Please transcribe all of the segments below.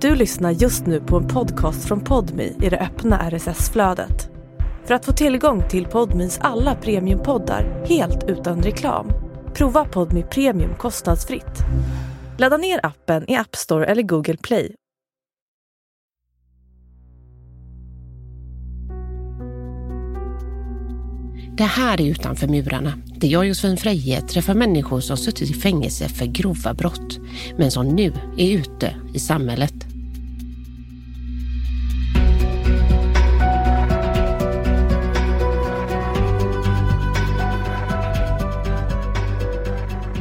Du lyssnar just nu på en podcast från Podmi i det öppna RSS-flödet. För att få tillgång till Podmis alla premiumpoddar helt utan reklam, prova Podmi Premium kostnadsfritt. Ladda ner appen i App Store eller Google Play. Det här är Utanför murarna, där jag och Josefin Freje träffar människor som suttit i fängelse för grova brott, men som nu är ute i samhället.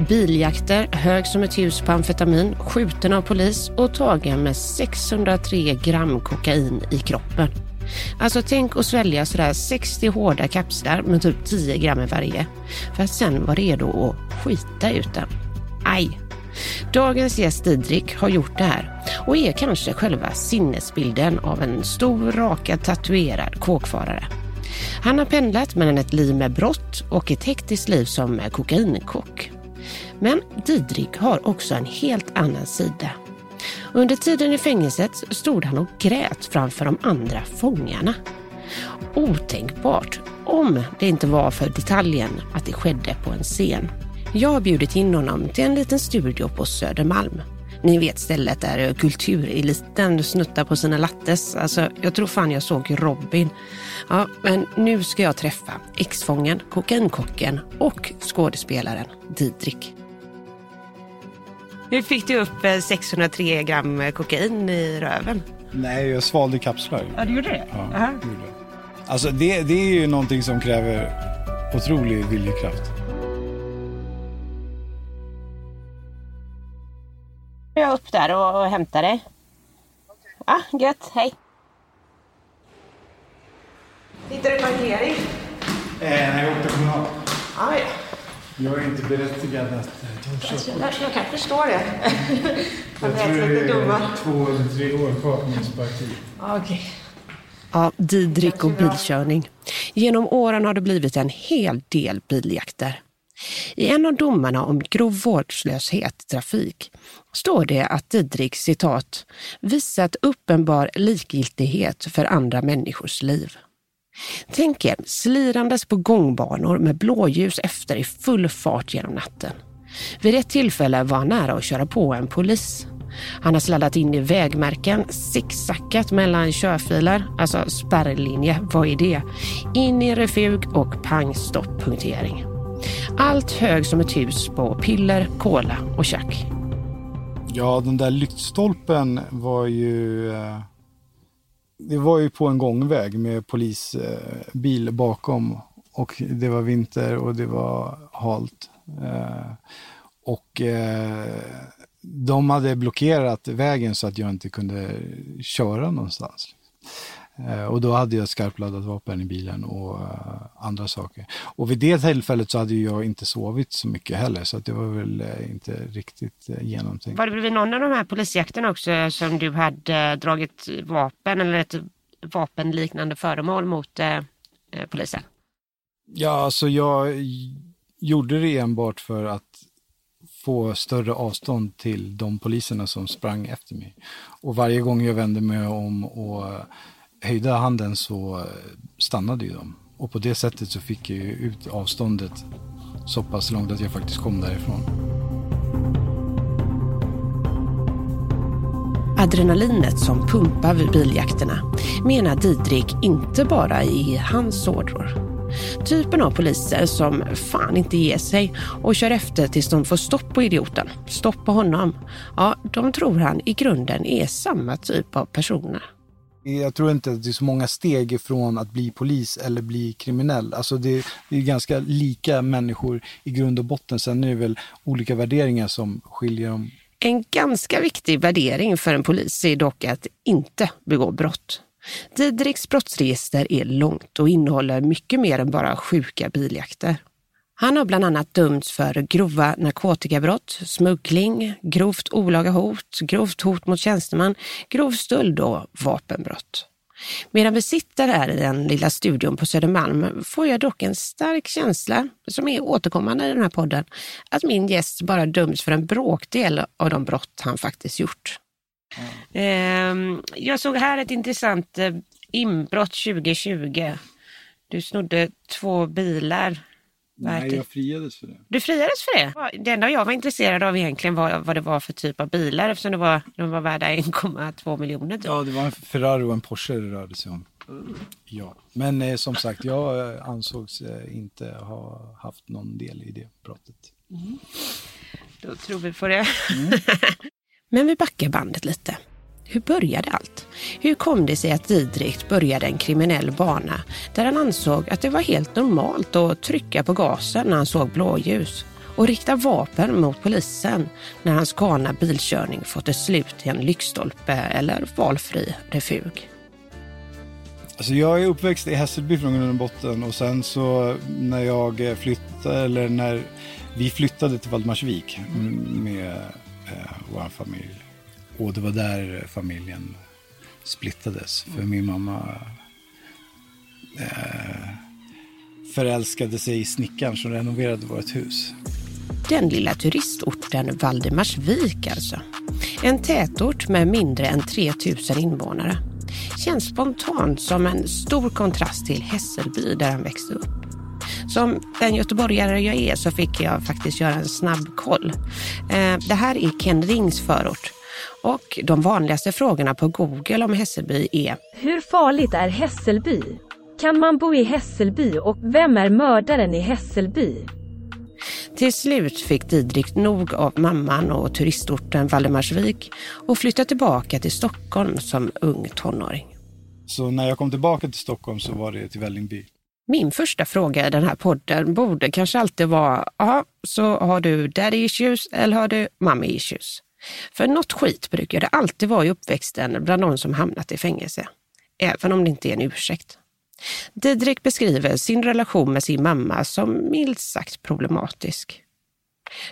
Biljakter, hög som ett hus på amfetamin, skjuten av polis och tagen med 603 gram kokain i kroppen. Alltså tänk att svälja sådär 60 hårda kapslar med typ 10 gram i varje. För att sen vara redo att skita ut den. Aj! Dagens gäst Didrik har gjort det här och är kanske själva sinnesbilden av en stor, rakad, tatuerad kåkfarare. Han har pendlat mellan ett liv med brott och ett hektiskt liv som kokainkock. Men Didrik har också en helt annan sida. Under tiden i fängelset stod han och grät framför de andra fångarna. Otänkbart om det inte var för detaljen att det skedde på en scen. Jag har bjudit in honom till en liten studio på Södermalm. Ni vet stället där kultureliten snuttar på sina lattes. Alltså, jag tror fan jag såg Robin. Ja, men nu ska jag träffa exfången, kokainkocken och skådespelaren Didrik. Hur fick du upp 603 gram kokain i röven? Nej, jag svalde kapslar. Ja, du gjorde det? Ja, uh-huh. gjorde det. Alltså det, det är ju någonting som kräver otrolig viljekraft. Jag är upp där och, och hämtar dig. Ja, ah, gött. Hej. Hittar du parkering? Eh, nej, jag åkte kommunal. Ah, ja. Jag är inte berättigad att ta körkort. Jag, jag kan förstå det. jag tror det är två eller tre år kvar på min sparktid. Okay. Ja, Didrik och bilkörning. Genom åren har det blivit en hel del biljakter. I en av domarna om grov vårdslöshet i trafik står det att Didrik citat visat uppenbar likgiltighet för andra människors liv. Tänk er slirandes på gångbanor med blåljus efter i full fart genom natten. Vid ett tillfälle var han nära att köra på en polis. Han har sladdat in i vägmärken, zigzackat mellan körfiler, alltså spärrlinje, vad är det? In i refug och pang stopp punktering. Allt hög som ett hus på piller, kola och tjack. Ja, den där lyktstolpen var ju eh, det var ju på en gångväg med polisbil eh, bakom och det var vinter och det var halt. Eh, och eh, de hade blockerat vägen så att jag inte kunde köra någonstans. Eh, och då hade jag skarpladdat vapen i bilen och uh, andra saker. Och vid det tillfället så hade jag inte sovit så mycket heller så det var väl uh, inte riktigt genomtänkt. Var det vid någon av de här polisjakterna också som du hade dragit vapen eller ett vapenliknande föremål mot polisen? Ja, alltså jag gjorde det enbart för att få större avstånd till de poliserna som sprang efter mig. Och varje gång jag vände mig om och höjde handen så eh, stannade ju de. Och på det sättet så fick jag ju ut avståndet så pass långt att jag faktiskt kom därifrån. Adrenalinet som pumpar vid biljakterna menar Didrik inte bara i hans ådror. Typen av poliser som fan inte ger sig och kör efter tills de får stopp på idioten, stopp på honom. Ja, de tror han i grunden är samma typ av personer. Jag tror inte att det är så många steg ifrån att bli polis eller bli kriminell. Alltså det, det är ganska lika människor i grund och botten. Sen är det väl olika värderingar som skiljer dem. En ganska viktig värdering för en polis är dock att inte begå brott. Didriks brottsregister är långt och innehåller mycket mer än bara sjuka biljakter. Han har bland annat dömts för grova narkotikabrott, smuggling, grovt olaga hot, grovt hot mot tjänsteman, grov stöld och vapenbrott. Medan vi sitter här i den lilla studion på Södermalm får jag dock en stark känsla, som är återkommande i den här podden, att min gäst bara döms för en bråkdel av de brott han faktiskt gjort. Mm. jag såg här ett intressant eh, inbrott 2020. Du snodde två bilar. Nej, jag friades för det. Du friades för det? Det enda jag var intresserad av egentligen var vad det var för typ av bilar eftersom det var, de var värda 1,2 miljoner. Typ. Ja, det var en Ferrari och en Porsche det rörde sig om. Ja, men eh, som sagt, jag eh, ansågs eh, inte ha haft någon del i det brottet. Mm. Då tror vi på det. Mm. men vi backar bandet lite. Hur började allt? Hur kom det sig att Didrik började en kriminell bana där han ansåg att det var helt normalt att trycka på gasen när han såg blåljus och rikta vapen mot polisen när hans galna bilkörning fått ett slut i en lyktstolpe eller valfri refug? Alltså jag är uppväxt i Hässelby från grund och botten och sen så när jag flyttade, eller när vi flyttade till Valdemarsvik med eh, vår familj och det var där familjen splittades. För min mamma eh, förälskade sig i snickaren som renoverade vårt hus. Den lilla turistorten Valdemarsvik alltså. En tätort med mindre än 3000 invånare. Känns spontant som en stor kontrast till Hässelby där han växte upp. Som den göteborgare jag är så fick jag faktiskt göra en snabb koll. Eh, det här är Ken Rings förort och de vanligaste frågorna på Google om Hässelby är Hur farligt är Hässelby? Kan man bo i Hässelby och vem är mördaren i Hässelby? Till slut fick Didrik nog av mamman och turistorten Valdemarsvik och flyttade tillbaka till Stockholm som ung tonåring. Så när jag kom tillbaka till Stockholm så var det till Vällingby. Min första fråga i den här podden borde kanske alltid vara, ja, så har du daddy issues eller har du mommy issues? För något skit brukar det alltid vara i uppväxten bland de som hamnat i fängelse. Även om det inte är en ursäkt. Didrik beskriver sin relation med sin mamma som milt sagt problematisk.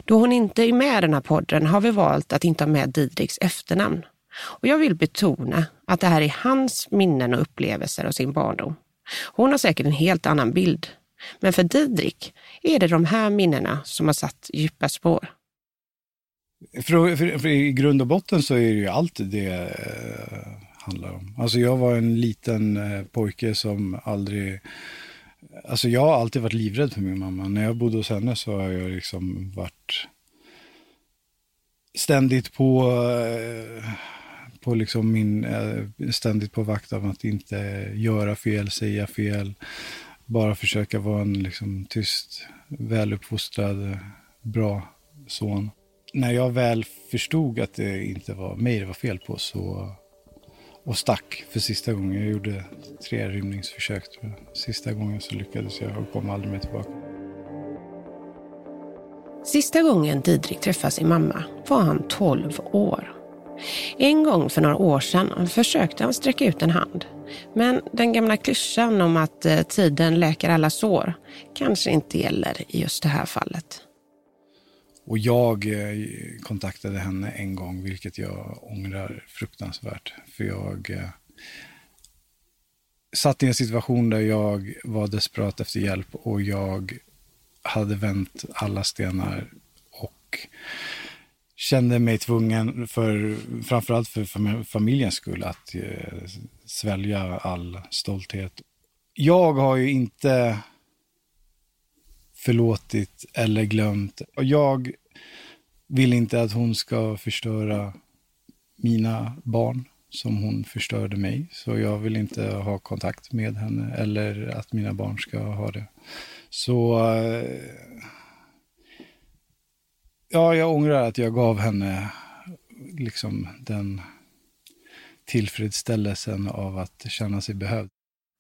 Då hon inte är med i den här podden har vi valt att inte ha med Didriks efternamn. Och jag vill betona att det här är hans minnen och upplevelser av sin barndom. Hon har säkert en helt annan bild. Men för Didrik är det de här minnena som har satt djupa spår. För, för, för, I grund och botten så är det ju allt det eh, handlar om. Alltså jag var en liten eh, pojke som aldrig... Alltså jag har alltid varit livrädd för min mamma. När jag bodde hos henne så har jag liksom varit ständigt på, eh, på liksom min, eh, ständigt på vakt av att inte göra fel, säga fel. Bara försöka vara en liksom tyst, väluppfostrad, bra son när jag väl förstod att det inte var mig det var fel på så och stack för sista gången. Jag gjorde tre rymningsförsök. Sista gången så lyckades jag och kom aldrig mer tillbaka. Sista gången Didrik träffade sin mamma var han 12 år. En gång för några år sedan försökte han sträcka ut en hand. Men den gamla klyschan om att eh, tiden läker alla sår kanske inte gäller i just det här fallet. Och jag eh, kontaktade henne en gång, vilket jag ångrar fruktansvärt. För jag eh, satt i en situation där jag var desperat efter hjälp och jag hade vänt alla stenar och kände mig tvungen, för, framförallt för familjens skull, att eh, svälja all stolthet. Jag har ju inte förlåtit eller glömt. Jag vill inte att hon ska förstöra mina barn som hon förstörde mig. Så jag vill inte ha kontakt med henne eller att mina barn ska ha det. Så eh, ja, jag ångrar att jag gav henne liksom den tillfredsställelsen av att känna sig behövd.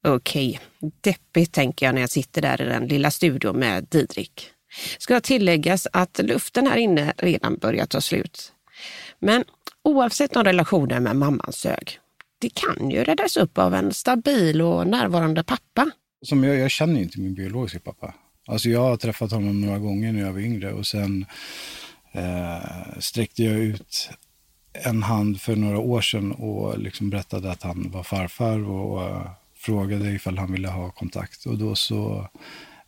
Okej, okay. deppigt tänker jag när jag sitter där i den lilla studion med Didrik. Ska tilläggas att luften här inne redan börjar ta slut. Men oavsett om relationen med mamman sög, det kan ju räddas upp av en stabil och närvarande pappa. Som jag, jag känner inte min biologiska pappa. Alltså jag har träffat honom några gånger när jag var yngre och sen eh, sträckte jag ut en hand för några år sedan och liksom berättade att han var farfar och eh, frågade ifall han ville ha kontakt och då så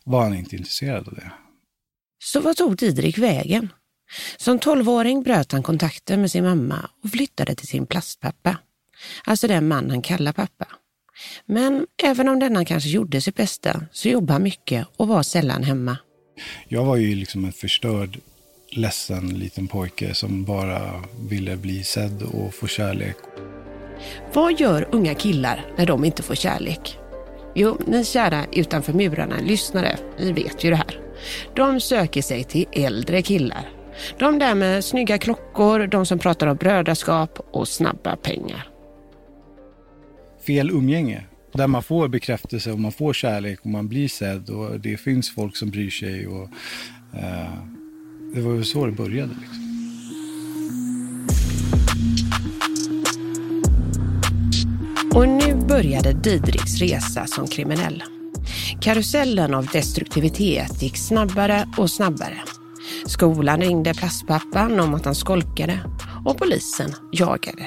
var han inte intresserad av det. Så vad tog Didrik vägen? Som tolvåring bröt han kontakten med sin mamma och flyttade till sin plastpappa. Alltså den man han kallar pappa. Men även om denna kanske gjorde sitt bästa så jobbade han mycket och var sällan hemma. Jag var ju liksom en förstörd, ledsen liten pojke som bara ville bli sedd och få kärlek. Vad gör unga killar när de inte får kärlek? Jo, ni kära utanför murarna lyssnare, ni vet ju det här. De söker sig till äldre killar. De där med snygga klockor, de som pratar om brödraskap och snabba pengar. Fel umgänge. Där man får bekräftelse och man får kärlek och man blir sedd och det finns folk som bryr sig. Och, eh, det var ju så det började. Liksom. Och nu började Didriks resa som kriminell. Karusellen av destruktivitet gick snabbare och snabbare. Skolan ringde plastpappan om att han skolkade och polisen jagade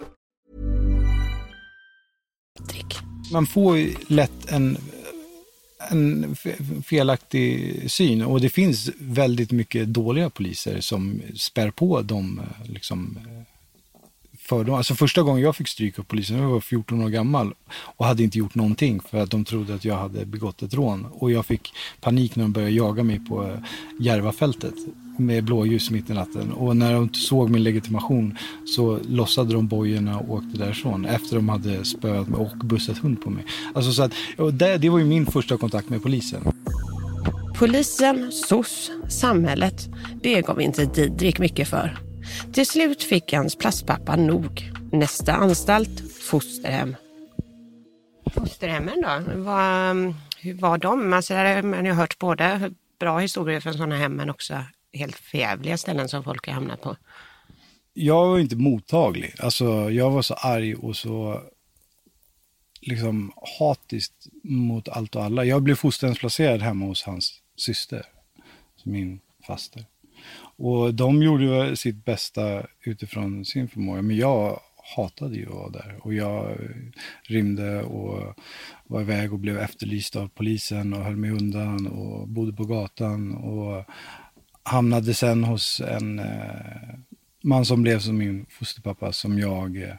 Man får ju lätt en, en felaktig syn och det finns väldigt mycket dåliga poliser som spär på de eh, liksom, eh, fördomar. Alltså första gången jag fick stryk av polisen, jag var 14 år gammal och hade inte gjort någonting för att de trodde att jag hade begått ett rån. Och jag fick panik när de började jaga mig på eh, Järvafältet med blåljus mitt i natten. Och när de såg min legitimation så lossade de bojorna och åkte därifrån efter de hade spöat mig och bussat hund på mig. Alltså så att, och det, det var ju min första kontakt med polisen. Polisen, SOS, samhället, det gav inte Didrik mycket för. Till slut fick hans plastpappa nog. Nästa anstalt, fosterhem. Fosterhemmen då, vad, hur var de? Alltså, man har hört både bra historier från sådana hem men också helt förjävliga ställen som folk har hamnat på. jag var inte mottaglig. Alltså, jag var så arg och så liksom hatiskt mot allt och alla. Jag blev fosterhemsplacerad hemma hos hans syster, alltså min faster. Och de gjorde sitt bästa utifrån sin förmåga, men jag hatade ju att vara där. Och jag rymde och var iväg och blev efterlyst av polisen och höll mig undan och bodde på gatan och hamnade sen hos en eh, man som blev som min fosterpappa som jag eh,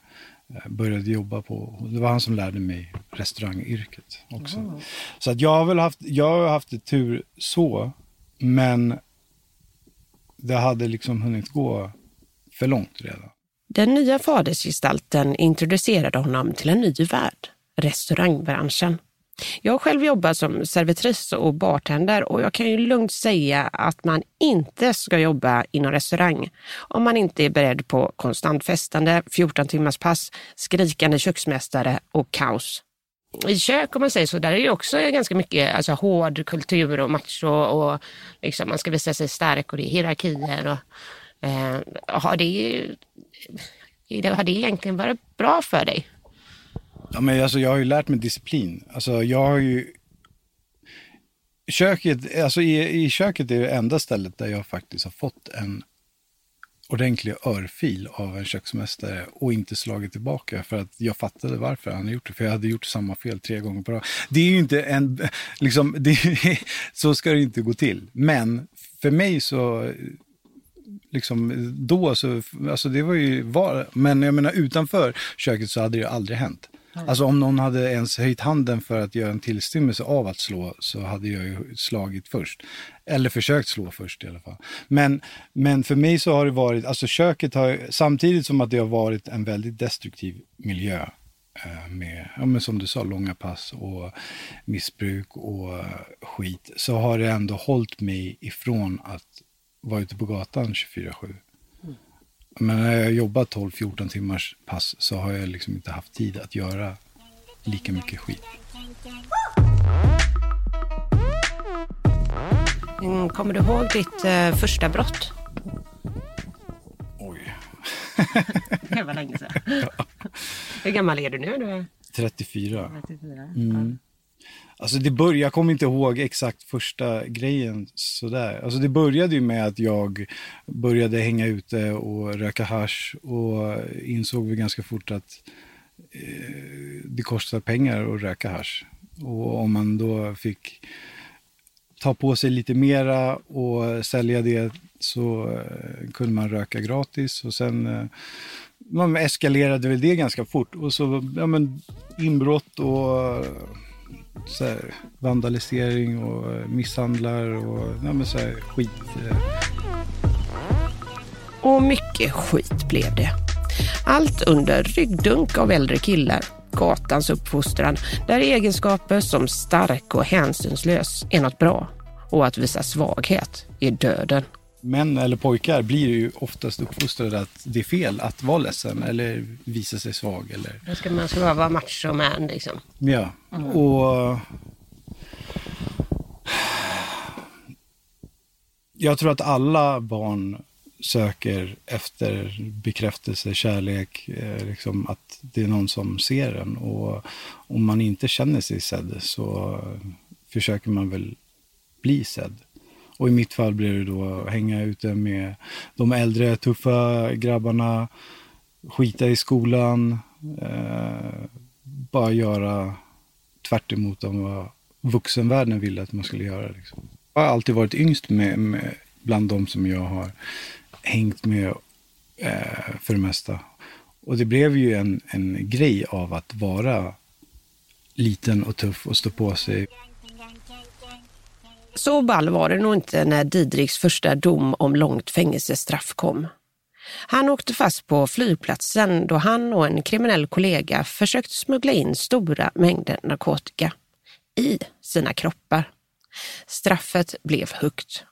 började jobba på. Det var han som lärde mig restaurangyrket också. Så att jag har väl haft, jag har haft det tur så, men det hade liksom hunnit gå för långt redan. Den nya fadersgestalten introducerade honom till en ny värld, restaurangbranschen. Jag har själv jobbat som servitris och bartender och jag kan ju lugnt säga att man inte ska jobba inom restaurang om man inte är beredd på konstant festande, 14 timmars pass, skrikande köksmästare och kaos. I kök om man säger så, där är det också ganska mycket alltså, hård kultur och macho och liksom, man ska visa sig stark och det är hierarkier. Och, eh, har, det, har det egentligen varit bra för dig? Ja, men alltså, jag har ju lärt mig disciplin. Alltså, jag har ju... Köket, alltså i, i köket är det enda stället där jag faktiskt har fått en ordentlig örfil av en köksmästare och inte slagit tillbaka för att jag fattade varför han hade gjort det. För jag hade gjort samma fel tre gånger på rad. Det är ju inte en, liksom, det, så ska det inte gå till. Men för mig så, liksom då så, alltså det var ju, var, men jag menar utanför köket så hade det aldrig hänt. Alltså om någon hade ens höjt handen för att göra en tillstymmelse av att slå så hade jag ju slagit först. Eller försökt slå först i alla fall. Men, men för mig så har det varit, alltså köket har, samtidigt som att det har varit en väldigt destruktiv miljö eh, med, ja, men som du sa, långa pass och missbruk och skit, så har det ändå hållit mig ifrån att vara ute på gatan 24-7. Men när jag jobbat 12-14 timmars pass så har jag liksom inte haft tid att göra lika mycket skit. Mm, Kommer du ihåg ditt eh, första brott? Oj. Det var länge sedan. Hur gammal är du nu? Du är 34. 34. Mm. Alltså det började, jag kommer inte ihåg exakt första grejen sådär. Alltså det började ju med att jag började hänga ute och röka hash och insåg väl ganska fort att eh, det kostar pengar att röka hash. Och om man då fick ta på sig lite mera och sälja det så eh, kunde man röka gratis och sen eh, man eskalerade väl det ganska fort och så ja, men, inbrott och här, vandalisering och eh, misshandlar och ja, men, så här, skit. Eh. Och mycket skit blev det. Allt under ryggdunk av äldre killar. Gatans uppfostran, där egenskaper som stark och hänsynslös är något bra. Och att visa svaghet är döden. Män eller pojkar blir ju oftast uppfostrade att det är fel att vara ledsen eller visa sig svag. Eller, Då ska man ska vara macho man liksom. ja, och jag tror att alla barn söker efter bekräftelse, kärlek, eh, liksom att det är någon som ser en. Och om man inte känner sig sedd så försöker man väl bli sedd. Och i mitt fall blev det då att hänga ute med de äldre tuffa grabbarna, skita i skolan, eh, bara göra tvärt emot vad vuxenvärlden ville att man skulle göra. Liksom. Jag har alltid varit yngst med, med, bland de som jag har hängt med eh, för det mesta. Och det blev ju en, en grej av att vara liten och tuff och stå på sig. Så ball var det nog inte när Didriks första dom om långt fängelsestraff kom. Han åkte fast på flygplatsen då han och en kriminell kollega försökt smuggla in stora mängder narkotika i sina kroppar. Straffet blev högt.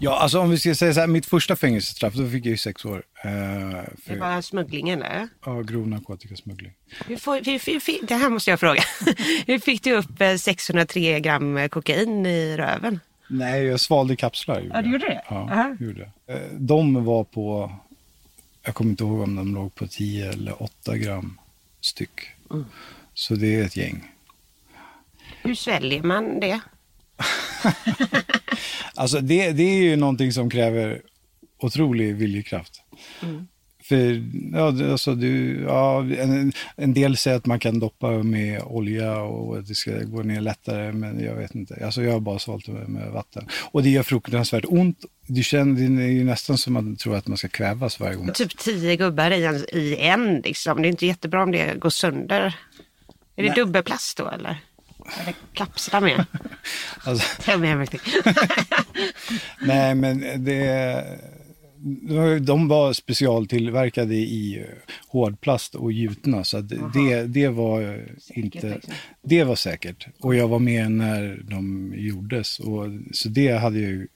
Ja, alltså om vi ska säga så här, mitt första fängelsestraff, då fick jag ju sex år. Eh, Det för var smugglingen eller? ja, grov narkotikasmuggling. Hur får, hur, hur, det här måste jag fråga. Hur fick du upp eh, 603 gram kokain i röven? Nej, jag svalde kapslar. Ja, du gjorde det? Ja, Aha. gjorde det. Eh, De var på, jag kommer inte ihåg om de låg på 10 eller 8 gram styck. Mm. Så det är ett gäng. Hur sväljer man det? Alltså det, det är ju någonting som kräver otrolig viljekraft. Mm. För ja, alltså, du, ja, en, en del säger att man kan doppa med olja och att det ska gå ner lättare, men jag vet inte. Alltså, jag har bara svalt med, med vatten. Och det gör fruktansvärt ont. Du känner, det är ju nästan som att man tror att man ska kvävas varje gång. Typ tio gubbar i en, i en liksom. Det är inte jättebra om det går sönder. Är det Nej. dubbelplast då eller? Eller kapslar med? Alltså, är mer mäktigt. Nej, men det... De var specialtillverkade i hårdplast och gjutna, så det, det var inte... liksom. Det var säkert. Och jag var med när de gjordes, och, så det hade jag ju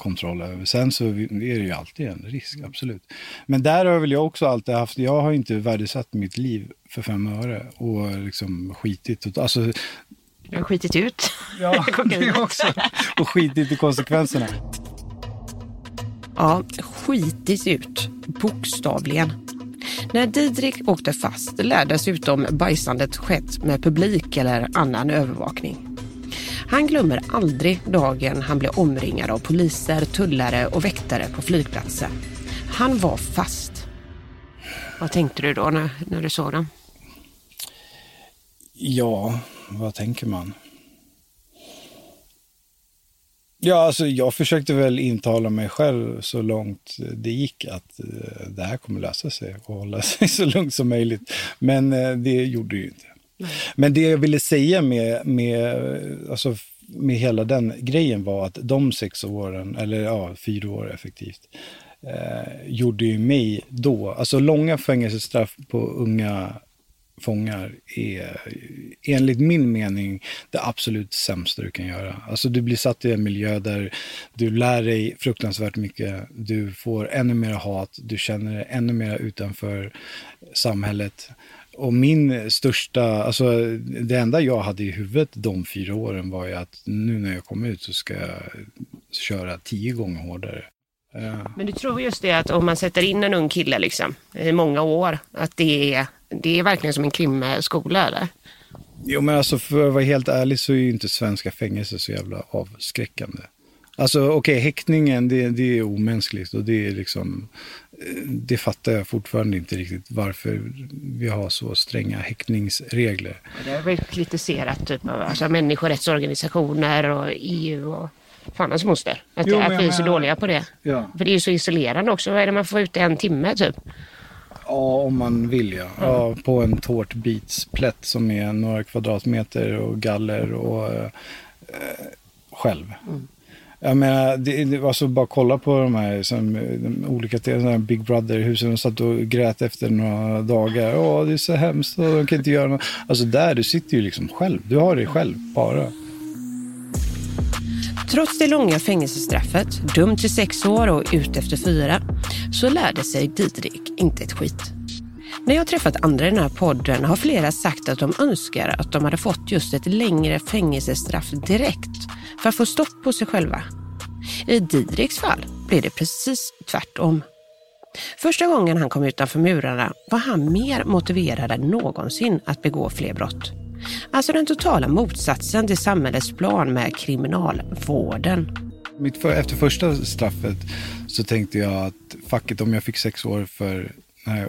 kontroll över. Sen så är det ju alltid en risk, absolut. Men där har väl jag också alltid haft, jag har inte värdesatt mitt liv för fem öre och liksom skitit. Alltså, Du har skitit ut. ja, det också. Och skitit i konsekvenserna. Ja, skitit ut. Bokstavligen. När Didrik åkte fast lär dessutom bajsandet skett med publik eller annan övervakning. Han glömmer aldrig dagen han blev omringad av poliser, tullare och väktare på flygplatsen. Han var fast. Vad tänkte du då när, när du såg dem? Ja, vad tänker man? Ja, alltså jag försökte väl intala mig själv så långt det gick att eh, det här kommer lösa sig och hålla sig så lugnt som möjligt. Men eh, det gjorde det ju inte. Men det jag ville säga med, med, alltså, med hela den grejen var att de sex åren, eller ja, fyra år effektivt, eh, gjorde ju mig då, alltså långa fängelsestraff på unga fångar är enligt min mening det absolut sämsta du kan göra. Alltså du blir satt i en miljö där du lär dig fruktansvärt mycket, du får ännu mer hat, du känner dig ännu mer utanför samhället. Och min största, alltså det enda jag hade i huvudet de fyra åren var ju att nu när jag kommer ut så ska jag köra tio gånger hårdare. Eh. Men du tror just det att om man sätter in en ung kille liksom, i många år, att det är, det är verkligen som en krimskola eller? Jo men alltså för att vara helt ärlig så är ju inte svenska fängelser så jävla avskräckande. Alltså okej, okay, häktningen det, det är omänskligt och det är liksom, det fattar jag fortfarande inte riktigt varför vi har så stränga häktningsregler. Det har väl kritiserat typ av alltså, människorättsorganisationer och EU och fan hans moster. Att, Jo, att vi är så dåliga på det. Ja. För det är ju så isolerande också. Vad är det man får ut en timme typ? Ja, om man vill ja. ja på en tårtbitsplätt som är några kvadratmeter och galler och eh, själv. Jag menar, det, det, alltså bara kolla på de här som, de olika såna här Big Brother-husen. De satt och grät efter några dagar. Åh, det är så hemskt och de kan inte göra något. Alltså där, du sitter ju liksom själv. Du har dig själv bara. Trots det långa fängelsestraffet, dömd till sex år och ut efter fyra, så lärde sig Didrik inte ett skit. När jag träffat andra i den här podden har flera sagt att de önskar att de hade fått just ett längre fängelsestraff direkt för att få stopp på sig själva. I Didriks fall blev det precis tvärtom. Första gången han kom utanför murarna var han mer motiverad än någonsin att begå fler brott. Alltså den totala motsatsen till samhällets plan med kriminalvården. Mitt för, efter första straffet så tänkte jag att fuck it, om jag fick sex år för den här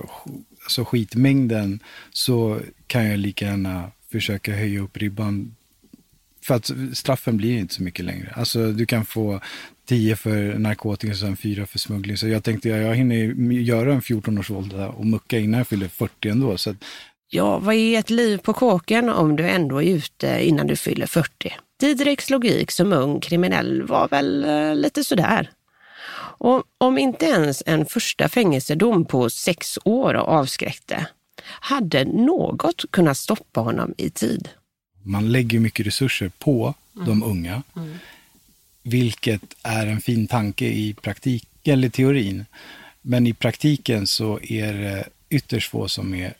alltså skitmängden så kan jag lika gärna försöka höja upp ribban. För att straffen blir inte så mycket längre. Alltså du kan få 10 för narkotika och sen 4 för smuggling. Så jag tänkte jag, jag hinner göra en 14-årsvålda och mucka innan jag fyller 40 ändå. Så att, Ja, vad är ett liv på kåken om du ändå är ute innan du fyller 40? Didriks logik som ung kriminell var väl eh, lite sådär. Och om inte ens en första fängelsedom på sex år avskräckte, hade något kunnat stoppa honom i tid. man lägger mycket resurser på de unga. Vilket är en fin tanke i praktik, eller teorin. Men i praktiken så är det ytterst få som är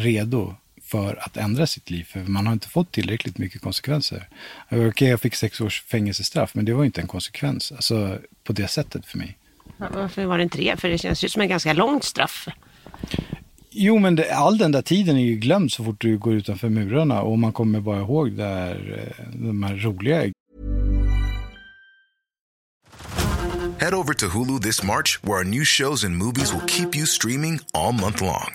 redo för att ändra sitt liv. För man har inte fått tillräckligt mycket konsekvenser. Okej, jag fick sex års fängelsestraff, men det var inte en konsekvens. Alltså på det sättet för mig. Varför var det inte det? För det känns ju som ett ganska långt straff. Jo, men det, all den där tiden är ju glömd så fort du går utanför murarna och man kommer bara ihåg där, eh, de här roliga Head over to Hulu this March, where our new shows and movies will keep you streaming all month long.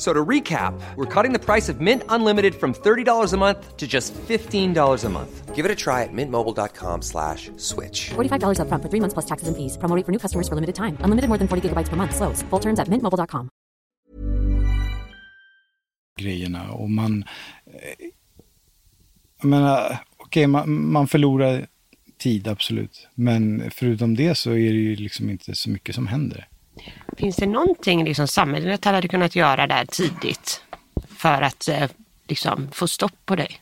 F- So to recap, we're cutting the price of Mint Unlimited from $30 a month to just $15 a month. Give it a try at mintmobile.com slash switch. $45 upfront for three months plus taxes and fees. Promo rate for new customers for limited time. Unlimited more than 40 gigabytes per month. Slows. Full terms at mintmobile.com. grejerna. Och man... eh, Jag menar, okej, man, man förlorar tid, absolut. Men förutom det så är det ju liksom inte så mycket som händer. Finns det någonting liksom samhället hade kunnat göra där tidigt för att eh, liksom, få stopp på dig?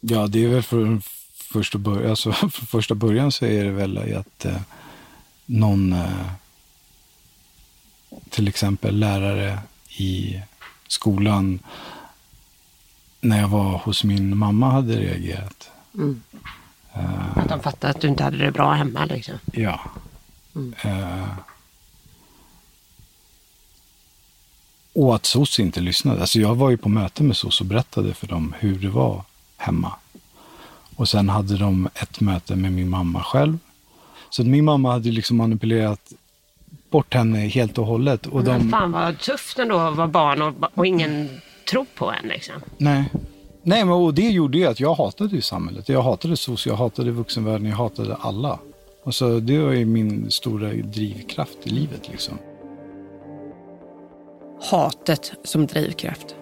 Ja, det är väl för första början, alltså för första början så är det väl att eh, någon, eh, till exempel lärare i skolan, när jag var hos min mamma hade reagerat. Att de fattade att du inte hade det bra hemma liksom. Ja. Eh, och att SOS inte lyssnade. Alltså jag var ju på möte med SOS och berättade för dem hur det var hemma. Och sen hade de ett möte med min mamma själv. Så min mamma hade liksom manipulerat bort henne helt och hållet. Och Men de, fan vad tufft ändå att vara barn och, och ingen tror på en liksom. nej. Nej, men och det gjorde ju att jag hatade ju samhället. Jag hatade SOS, jag hatade vuxenvärlden, jag hatade alla. Och så det var ju min stora drivkraft i livet liksom hatet som drivkraft.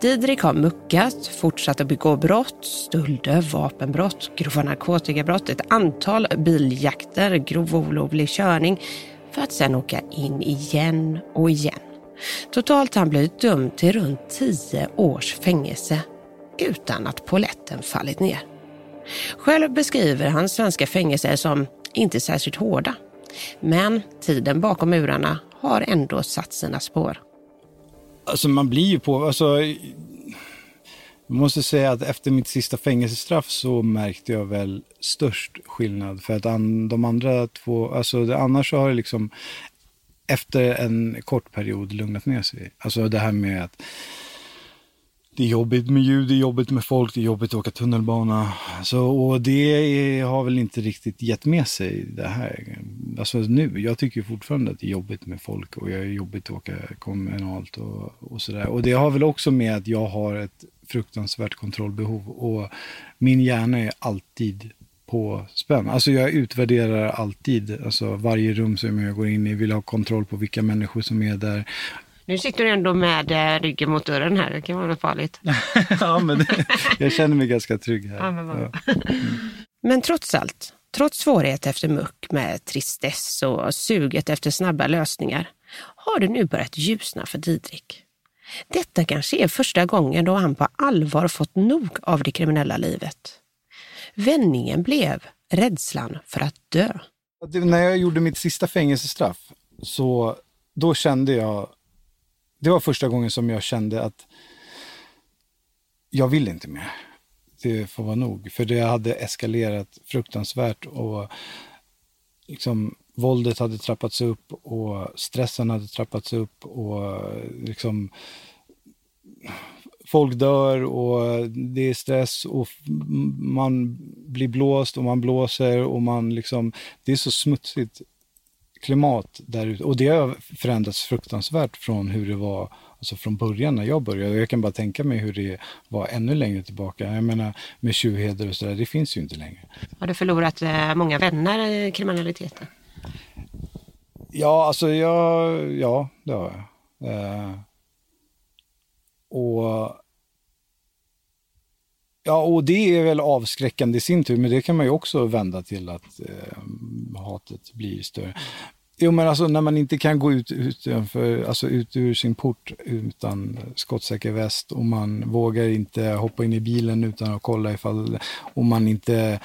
Didrik har muckat, fortsatt att begå brott, stölder, vapenbrott, grova narkotikabrott, ett antal biljakter, grov olovlig körning för att sedan åka in igen och igen. Totalt har han blivit dömd till runt tio års fängelse utan att poletten fallit ner. Själv beskriver han svenska fängelser som inte särskilt hårda. Men tiden bakom murarna har ändå satt sina spår. Alltså man blir ju på, alltså jag måste säga att efter mitt sista fängelsestraff så märkte jag väl störst skillnad. För att an, de andra två, alltså det, annars så har det liksom efter en kort period lugnat ner sig. Alltså det här med att det är jobbigt med ljud, det är jobbigt med folk, det är jobbigt att åka tunnelbana. Så, och det är, har väl inte riktigt gett med sig det här. Alltså nu, jag tycker fortfarande att det är jobbigt med folk och jag är jobbigt att åka kommunalt och, och sådär. Och det har väl också med att jag har ett fruktansvärt kontrollbehov och min hjärna är alltid på spänn. Alltså jag utvärderar alltid, alltså varje rum som jag går in i, vill ha kontroll på vilka människor som är där. Nu sitter du ändå med eh, ryggen mot dörren här, det kan vara farligt. ja, men det, jag känner mig ganska trygg här. Ja, men, ja. men trots allt, trots svårighet efter muck med tristess och suget efter snabba lösningar, har det nu börjat ljusna för Didrik. Detta kanske är första gången då han på allvar fått nog av det kriminella livet. Vändningen blev rädslan för att dö. när jag gjorde mitt sista fängelsestraff, så då kände jag det var första gången som jag kände att jag vill inte mer. Det får vara nog. För det hade eskalerat fruktansvärt och liksom, våldet hade trappats upp och stressen hade trappats upp och liksom folk dör och det är stress och man blir blåst och man blåser och man liksom, det är så smutsigt klimat där ute. Och det har förändrats fruktansvärt från hur det var alltså från början när jag började. Jag kan bara tänka mig hur det var ännu längre tillbaka. Jag menar med tjuvheder och sådär, det finns ju inte längre. Har du förlorat eh, många vänner i kriminaliteten? Ja, alltså jag, ja, det har jag. Eh, och Ja, och det är väl avskräckande i sin tur, men det kan man ju också vända till att eh, hatet blir större. Jo, men alltså när man inte kan gå ut, utanför, alltså ut ur sin port utan skottsäker väst och man vågar inte hoppa in i bilen utan att kolla ifall, och man inte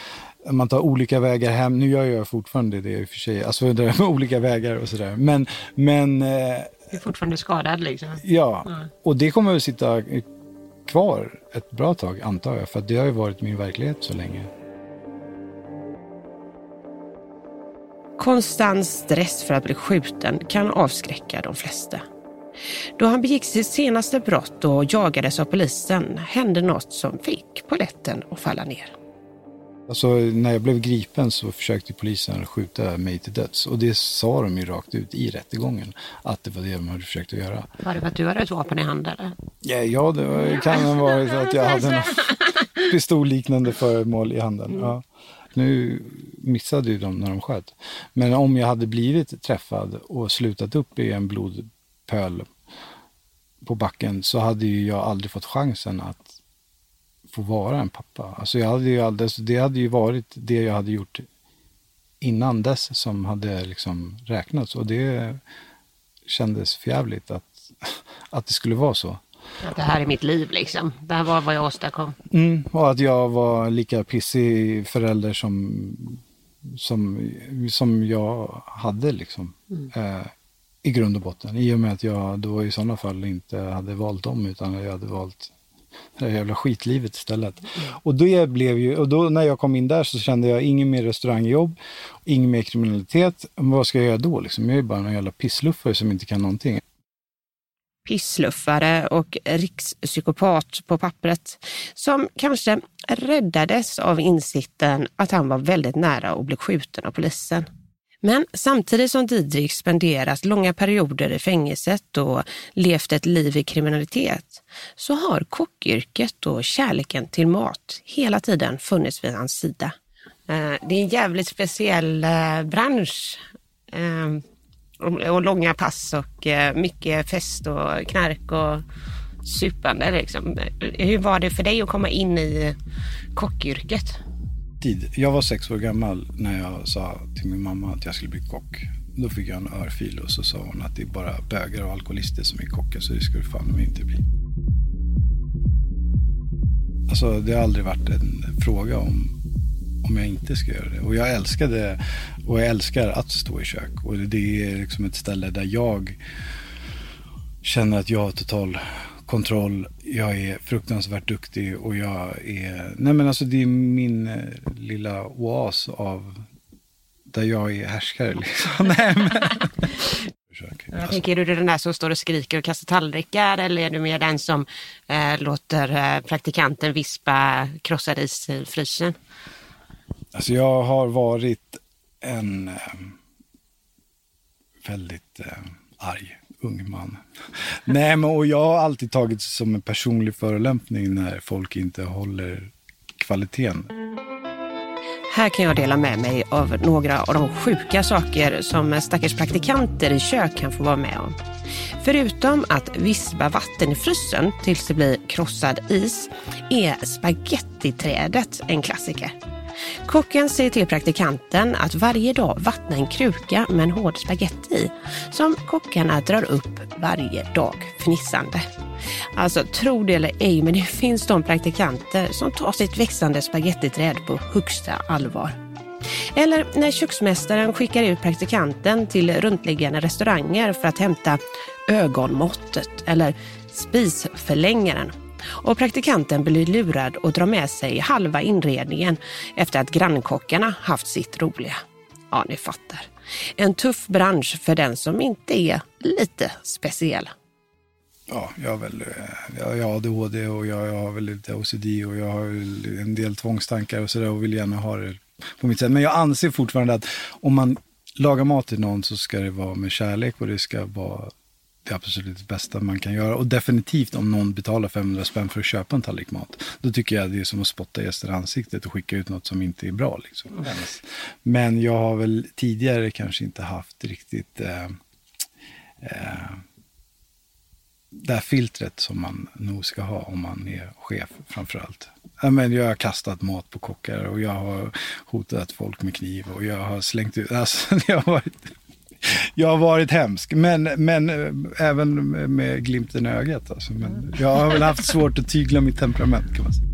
man tar olika vägar hem. Nu gör jag fortfarande det i och för sig, alltså det med olika vägar och sådär. Men, men... Eh, du är fortfarande skadad liksom? Ja, mm. och det kommer att sitta kvar ett bra tag antar jag, för det har ju varit min verklighet så länge. Konstant stress för att bli skjuten kan avskräcka de flesta. Då han begick sitt senaste brott och jagades av polisen hände något som fick poletten att falla ner. Alltså, när jag blev gripen så försökte polisen skjuta mig till döds. Och det sa de ju rakt ut i rättegången, att det var det de hade försökt att göra. Var det för att du hade ett vapen i handen? Eller? Ja, ja, det kan ha varit att jag hade en pistolliknande föremål i handen. Mm. Ja. Nu missade ju de när de sköt. Men om jag hade blivit träffad och slutat upp i en blodpöl på backen så hade ju jag aldrig fått chansen att få vara en pappa. Alltså jag hade ju alldeles, det hade ju varit det jag hade gjort innan dess som hade liksom räknats. Och det kändes förjävligt att, att det skulle vara så. Ja, det här är mitt liv liksom. Det här var vad jag åstadkom. Mm, och att jag var lika pissig förälder som, som, som jag hade liksom. Mm. Eh, I grund och botten. I och med att jag då i sådana fall inte hade valt dem utan jag hade valt det här jävla skitlivet istället. Mm. Och, det blev ju, och då när jag kom in där så kände jag ingen mer restaurangjobb, ingen mer kriminalitet. Vad ska jag göra då? Liksom? Jag är bara en jävla pissluffare som inte kan någonting. Pissluffare och rikspsykopat på pappret som kanske räddades av insikten att han var väldigt nära att bli skjuten av polisen. Men samtidigt som Didrik spenderat långa perioder i fängelset och levt ett liv i kriminalitet så har kockyrket och kärleken till mat hela tiden funnits vid hans sida. Eh, det är en jävligt speciell eh, bransch. Eh, och, långa pass och mycket fest och knark och supande. Liksom. Hur var det för dig att komma in i kockyrket? Alltid, Jag var sex år gammal när jag sa till min mamma att jag skulle bli kock. Då fick jag en örfil och så sa hon att det är bara bögar och alkoholister som är kockar så det skulle fan mig inte bli. Alltså det har aldrig varit en fråga om, om jag inte ska göra det. Och jag älskade och jag älskar att stå i kök. Och det är liksom ett ställe där jag känner att jag har total kontroll. Jag är fruktansvärt duktig och jag är... Nej men alltså det är min eh, lilla oas av där jag är härskare liksom. Nej, men... Jag tänker, är du den där som står och skriker och kastar tallrikar eller är du mer den som eh, låter eh, praktikanten vispa krossad is i frysen? Alltså jag har varit en eh, väldigt eh, arg ung man. Nej, men och jag har alltid tagit som en personlig förolämpning när folk inte håller kvaliteten. Här kan jag dela med mig av några av de sjuka saker som stackars praktikanter i kök kan få vara med om. Förutom att vispa vatten i frysen tills det blir krossad is är spagettiträdet en klassiker. Kocken säger till praktikanten att varje dag vattna en kruka med en hård spagetti i som kockarna drar upp varje dag fnissande. Alltså tro det eller ej, men det finns de praktikanter som tar sitt växande spagettiträd på högsta allvar. Eller när köksmästaren skickar ut praktikanten till runtliggande restauranger för att hämta ögonmåttet eller spisförlängaren och praktikanten blir lurad och drar med sig halva inredningen efter att grannkockarna haft sitt roliga. Ja, ni fattar. En tuff bransch för den som inte är lite speciell. Ja, jag har väl eh, jag har ADHD och jag, jag har väl lite OCD och jag har en del tvångstankar och sådär och vill gärna ha det på mitt sätt. Men jag anser fortfarande att om man lagar mat till någon så ska det vara med kärlek och det ska vara det absolut bästa man kan göra. Och definitivt om någon betalar 500 spänn för att köpa en tallrik mat. Då tycker jag det är som att spotta gäster i ansiktet och skicka ut något som inte är bra. Liksom. Mm. Men jag har väl tidigare kanske inte haft riktigt eh, eh, det här filtret som man nog ska ha om man är chef framför allt. jag har kastat mat på kockar och jag har hotat folk med kniv och jag har slängt ut, alltså det har varit jag har varit hemsk, men, men eh, även med glimten i ögat. Alltså. Men jag har väl haft svårt att tygla mitt temperament kan man säga.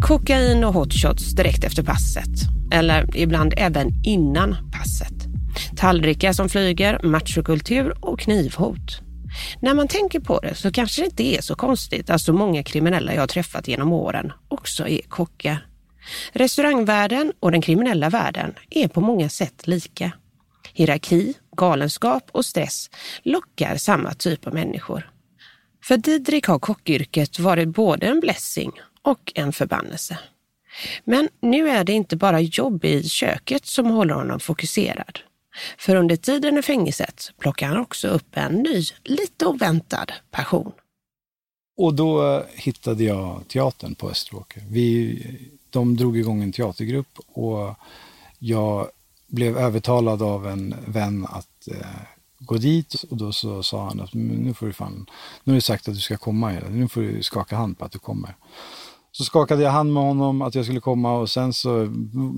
Kokain och hotshots direkt efter passet. Eller ibland även innan passet. Tallrikar som flyger, machokultur och knivhot. När man tänker på det så kanske det inte är så konstigt att så många kriminella jag har träffat genom åren också är kockar. Restaurangvärlden och den kriminella världen är på många sätt lika. Hierarki, galenskap och stress lockar samma typ av människor. För Didrik har kockyrket varit både en blessing och en förbannelse. Men nu är det inte bara jobb i köket som håller honom fokuserad. För under tiden i fängelset plockar han också upp en ny, lite oväntad passion. Och då hittade jag teatern på Österåker. Vi, de drog igång en teatergrupp och jag blev övertalad av en vän att eh, gå dit och då så sa han att nu får du fan, nu har du sagt att du ska komma, nu får du skaka hand på att du kommer. Så skakade jag hand med honom att jag skulle komma och sen så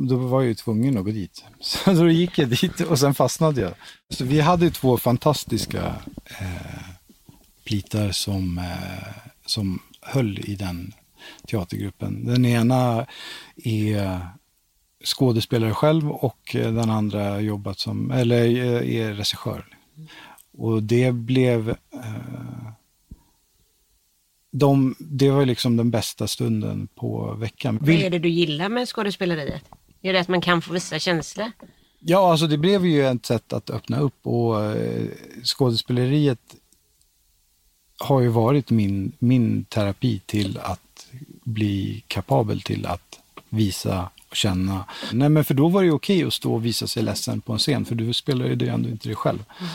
då var jag ju tvungen att gå dit. Så då gick jag dit och sen fastnade jag. Så vi hade två fantastiska eh, plitar som, eh, som höll i den teatergruppen. Den ena är skådespelare själv och eh, den andra jobbat som, eller eh, är regissör. Och det blev eh, de, det var liksom den bästa stunden på veckan. Vad är det du gillar med skådespeleriet? Är det att man kan få visa känslor? Ja, alltså det blev ju ett sätt att öppna upp och eh, skådespeleriet har ju varit min, min terapi till att bli kapabel till att visa och känna. Nej, men för då var det okej okay att stå och visa sig ledsen på en scen, för du spelar ju det ändå inte dig själv. Mm.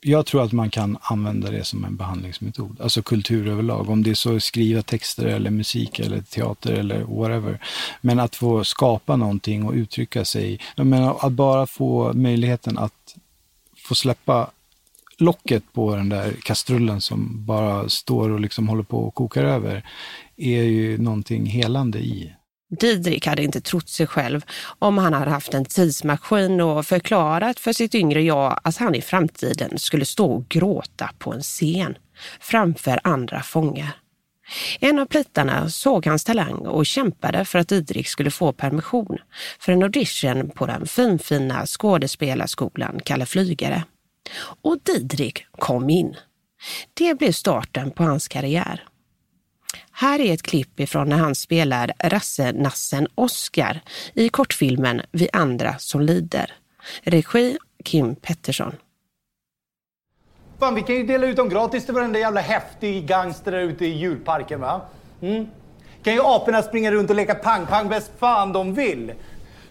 Jag tror att man kan använda det som en behandlingsmetod, alltså kultur överlag. Om det är så att skriva texter eller musik eller teater eller whatever. Men att få skapa någonting och uttrycka sig. Jag menar, att bara få möjligheten att få släppa locket på den där kastrullen som bara står och liksom håller på och kokar över är ju någonting helande i. Didrik hade inte trott sig själv om han hade haft en tidsmaskin och förklarat för sitt yngre jag att han i framtiden skulle stå och gråta på en scen framför andra fångar. En av plitarna såg hans talang och kämpade för att Didrik skulle få permission för en audition på den finfina skådespelarskolan Kalle Flygare. Och Didrik kom in. Det blev starten på hans karriär. Här är ett klipp ifrån när han spelar rassenassen Oscar i kortfilmen Vi andra som lider. Regi Kim Pettersson. Fan, vi kan ju dela ut dem gratis till varenda jävla häftig gangster där ute i djurparken va? Mm. Kan ju aporna springa runt och leka pang-pang bäst fan de vill.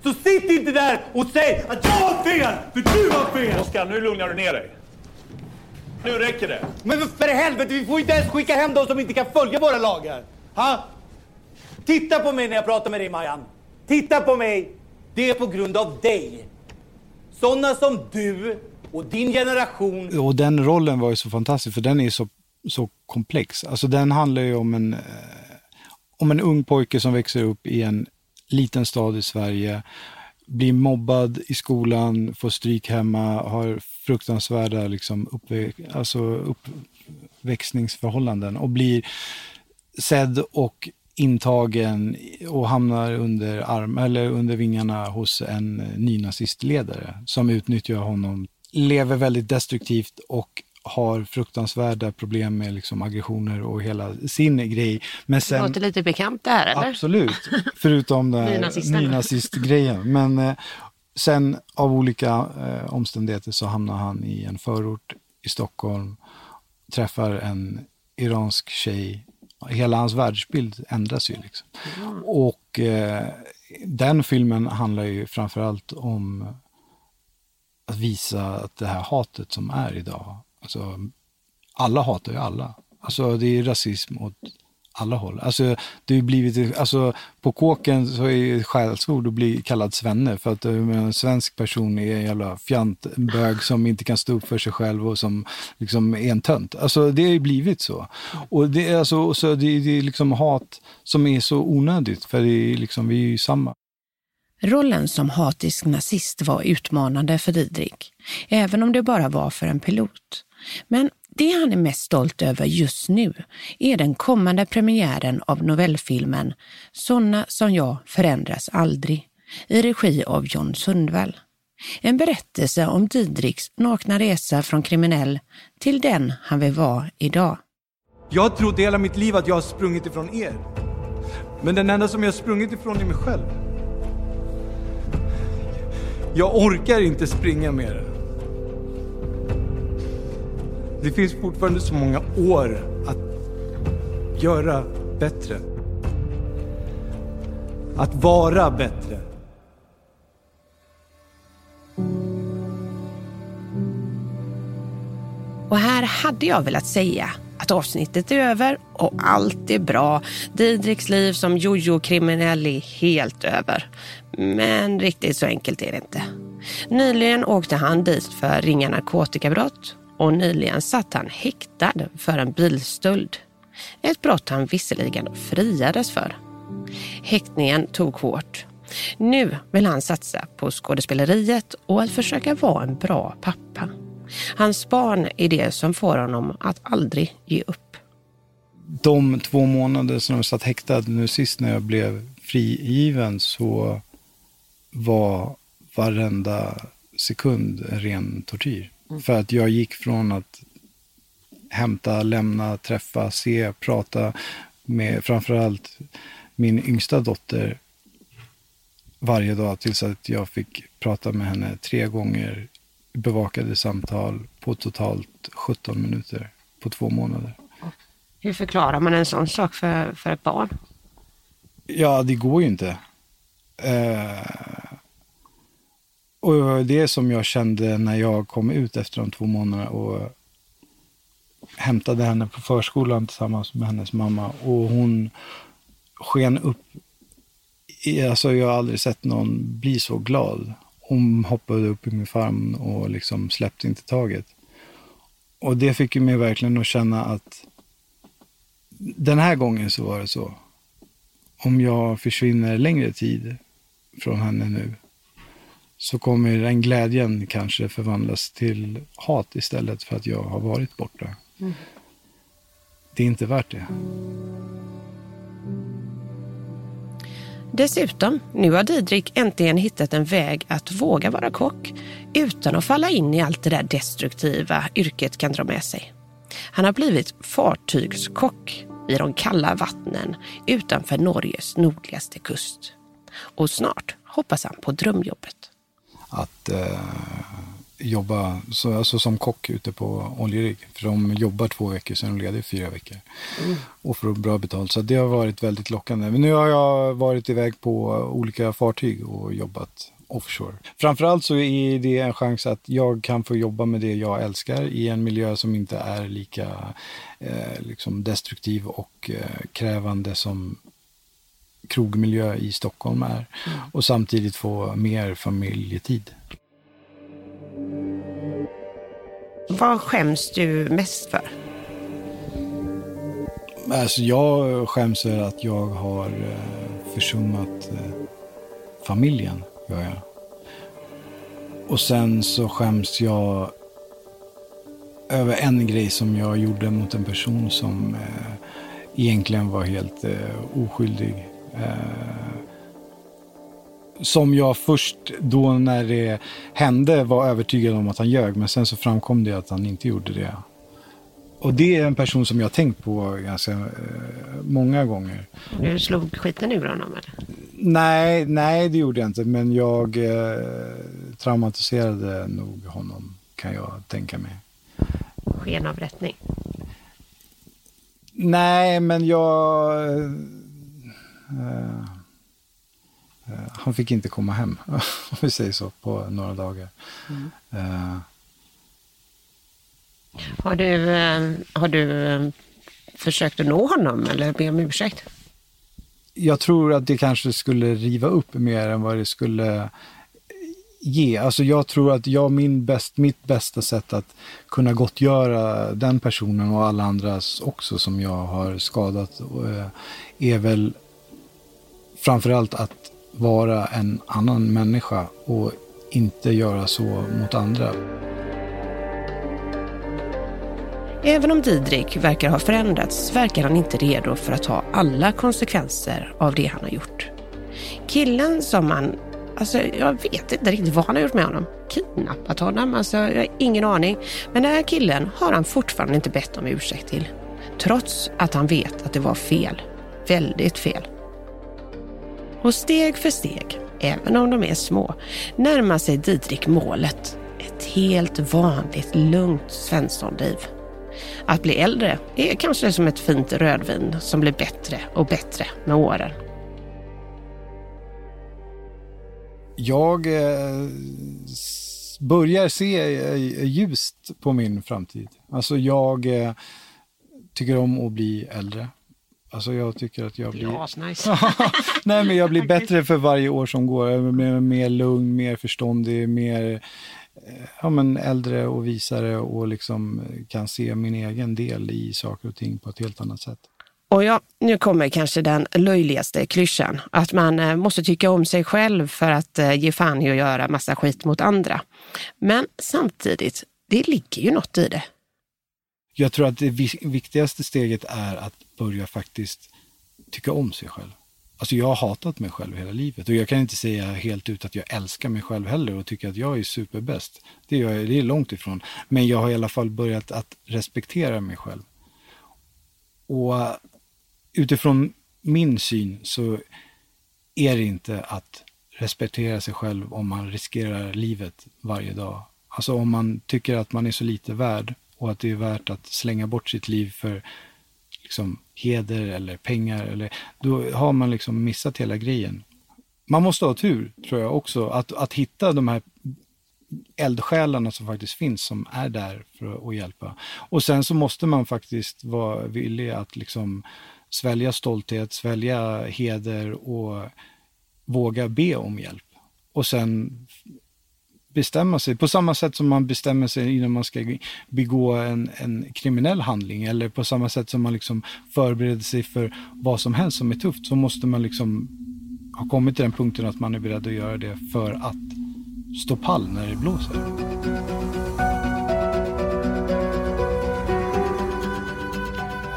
Så sitt inte där och säg att jag har fel, för du har fel! Oskar, nu lugnar du ner dig. Nu räcker det. Men för helvete, vi får inte ens skicka hem de som inte kan följa våra lagar. Ha? Titta på mig när jag pratar med dig, Majan. Titta på mig. Det är på grund av dig. Sådana som du och din generation. Och den rollen var ju så fantastisk, för den är så, så komplex. Alltså den handlar ju om en, eh, om en ung pojke som växer upp i en liten stad i Sverige, blir mobbad i skolan, får stryk hemma, har fruktansvärda liksom, uppvä alltså uppväxningsförhållanden och blir sedd och intagen och hamnar under, arm, eller under vingarna hos en nynazistledare som utnyttjar honom, lever väldigt destruktivt och har fruktansvärda problem med liksom aggressioner och hela sin grej. Men sen, det låter lite bekant det här eller? Absolut, förutom den nynazistgrejen. Men eh, sen av olika eh, omständigheter så hamnar han i en förort i Stockholm, träffar en iransk tjej. Hela hans världsbild ändras ju. Liksom. Mm. Och eh, den filmen handlar ju framförallt om att visa att det här hatet som är idag, alltså alla hatar ju alla. Alltså det är rasism åt alla håll. Alltså, det är blivit, alltså, på kåken så är det skällsord att bli kallad svenne för att eh, en svensk person är en jävla fjantbög som inte kan stå upp för sig själv och som liksom är en tönt. Alltså det har ju blivit så. Och det är, alltså, så det, det är liksom hat som är så onödigt för det är liksom, vi är ju samma. Rollen som hatisk nazist var utmanande för Didrik, även om det bara var för en pilot. Men det han är mest stolt över just nu är den kommande premiären av novellfilmen Såna som jag förändras aldrig i regi av John Sundvall. En berättelse om Didriks nakna resa från kriminell till den han vill vara idag. Jag har trott hela mitt liv att jag har sprungit ifrån er. Men den enda som jag har sprungit ifrån är mig själv. Jag orkar inte springa mer. Det finns fortfarande så många år att göra bättre. Att vara bättre. Och här hade jag velat säga att avsnittet är över och allt är bra. Didriks liv som jojo-kriminell är helt över. Men riktigt så enkelt är det inte. Nyligen åkte han dit för ringa narkotikabrott och nyligen satt han häktad för en bilstöld. Ett brott han visserligen friades för. Häktningen tog hårt. Nu vill han satsa på skådespeleriet och att försöka vara en bra pappa. Hans barn är det som får honom att aldrig ge upp. De två månader som jag satt häktad nu sist när jag blev frigiven så var varenda sekund en ren tortyr. Mm. För att jag gick från att hämta, lämna, träffa, se, prata med framförallt min yngsta dotter varje dag tills att jag fick prata med henne tre gånger bevakade samtal på totalt 17 minuter på två månader. Hur förklarar man en sån sak för, för ett barn? Ja, det går ju inte. Eh, och det som jag kände när jag kom ut efter de två månaderna och hämtade henne på förskolan tillsammans med hennes mamma. Och hon sken upp. Alltså jag har aldrig sett någon bli så glad. hon hoppade upp i min famn och liksom släppte inte taget. Och det fick ju mig verkligen att känna att den här gången så var det så. Om jag försvinner längre tid från henne nu så kommer den glädjen kanske förvandlas till hat istället för att jag har varit borta. Mm. Det är inte värt det. Dessutom, nu har Didrik äntligen hittat en väg att våga vara kock utan att falla in i allt det där destruktiva yrket kan dra med sig. Han har blivit fartygskock i de kalla vattnen utanför Norges nordligaste kust. Och snart hoppas han på drömjobbet. Att eh, jobba så, alltså som kock ute på oljerigg. För de jobbar två veckor, sen är de lediga fyra veckor. Mm. Och får bra betalt. Så det har varit väldigt lockande. Men nu har jag varit iväg på olika fartyg och jobbat offshore. Framförallt så är det en chans att jag kan få jobba med det jag älskar i en miljö som inte är lika eh, liksom destruktiv och eh, krävande som krogmiljö i Stockholm är. Mm. Och samtidigt få mer familjetid. Vad skäms du mest för? Alltså jag skäms för att jag har eh, försummat eh, familjen. Gör jag. Och sen så skäms jag över en grej som jag gjorde mot en person som eh, egentligen var helt oskyldig. Eh, som jag först då när det hände var övertygad om att han ljög, men sen så framkom det att han inte gjorde det. Och det är en person som jag tänkt på ganska eh, många gånger. Du slog skiten ur honom eller? Nej, nej det gjorde jag inte, men jag eh, traumatiserade nog honom kan jag tänka mig. Skenavrättning? Nej, men jag... Eh, Eh, han fick inte komma hem, om vi säger så, på några dagar. Mm. Uh, har du, eh, har du försökt att nå honom eller be om ursäkt? Jag tror att det kanske skulle riva upp mer än vad det skulle ge. Alltså jag tror att jag, min bäst, mitt bästa sätt att kunna gottgöra den personen och alla andras också som jag har skadat är väl framförallt att vara en annan människa och inte göra så mot andra. Även om Didrik verkar ha förändrats verkar han inte redo för att ta alla konsekvenser av det han har gjort. Killen som han, alltså jag vet inte riktigt vad han har gjort med honom. Kidnappat honom, alltså jag har ingen aning. Men den här killen har han fortfarande inte bett om ursäkt till. Trots att han vet att det var fel. Väldigt fel. Och steg för steg, även om de är små, närmar sig Didrik målet. Ett helt vanligt, lugnt Svenssonliv. Att bli äldre är kanske som ett fint rödvin som blir bättre och bättre med åren. Jag eh, börjar se eh, ljust på min framtid. Alltså jag eh, tycker om att bli äldre. Alltså jag tycker att jag blir... Ja, nice. Nej, men jag blir bättre för varje år som går. Jag blir mer lugn, mer förståndig, mer eh, ja, men äldre och visare och liksom kan se min egen del i saker och ting på ett helt annat sätt. Och ja, nu kommer kanske den löjligaste klyschan, att man eh, måste tycka om sig själv för att eh, ge fan i att göra massa skit mot andra. Men samtidigt, det ligger ju något i det jag tror att det viktigaste steget är att börja faktiskt tycka om sig själv. Alltså jag har hatat mig själv hela livet och jag kan inte säga helt ut att jag älskar mig själv heller och tycker att jag är superbäst. Det, är, det är långt ifrån. Men jag har i alla fall börjat att respektera mig själv. Och utifrån min syn så är det inte att respektera sig själv om man riskerar livet varje dag. Alltså om man tycker att man är så lite värd och att det är värt att slänga bort sitt liv för liksom, heder eller pengar. Eller, då har man liksom missat hela grejen. Man måste ha tur, tror jag också, att, att hitta de här eldsjälarna som faktiskt finns, som är där för att hjälpa. Och sen så måste man faktiskt vara villig att liksom svälja stolthet, svälja heder och våga be om hjälp. Och sen bestämma sig. På samma sätt som man bestämmer sig innan man ska begå en, en kriminell handling eller på samma sätt som man liksom förbereder sig för vad som helst som är tufft så måste man liksom ha kommit till den punkten att man är beredd att göra det för att stå pall när det blåser.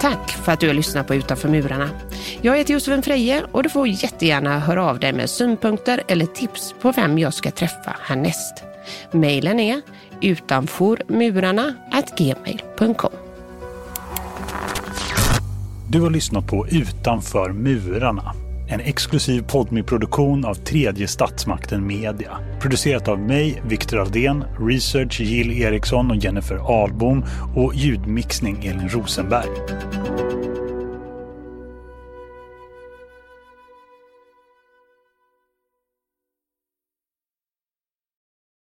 Tack för att du har lyssnat på Utanför murarna. Jag heter Josefin Freje och du får jättegärna höra av dig med synpunkter eller tips på vem jag ska träffa härnäst. Mailen är utanformurarna.gmail.com Du har lyssnat på Utanför murarna. En exklusiv podmi-produktion av tredje statsmakten Media. Producerat av mig, Viktor Aldén, research Jill Eriksson och Jennifer Ahlbom och ljudmixning Elin Rosenberg.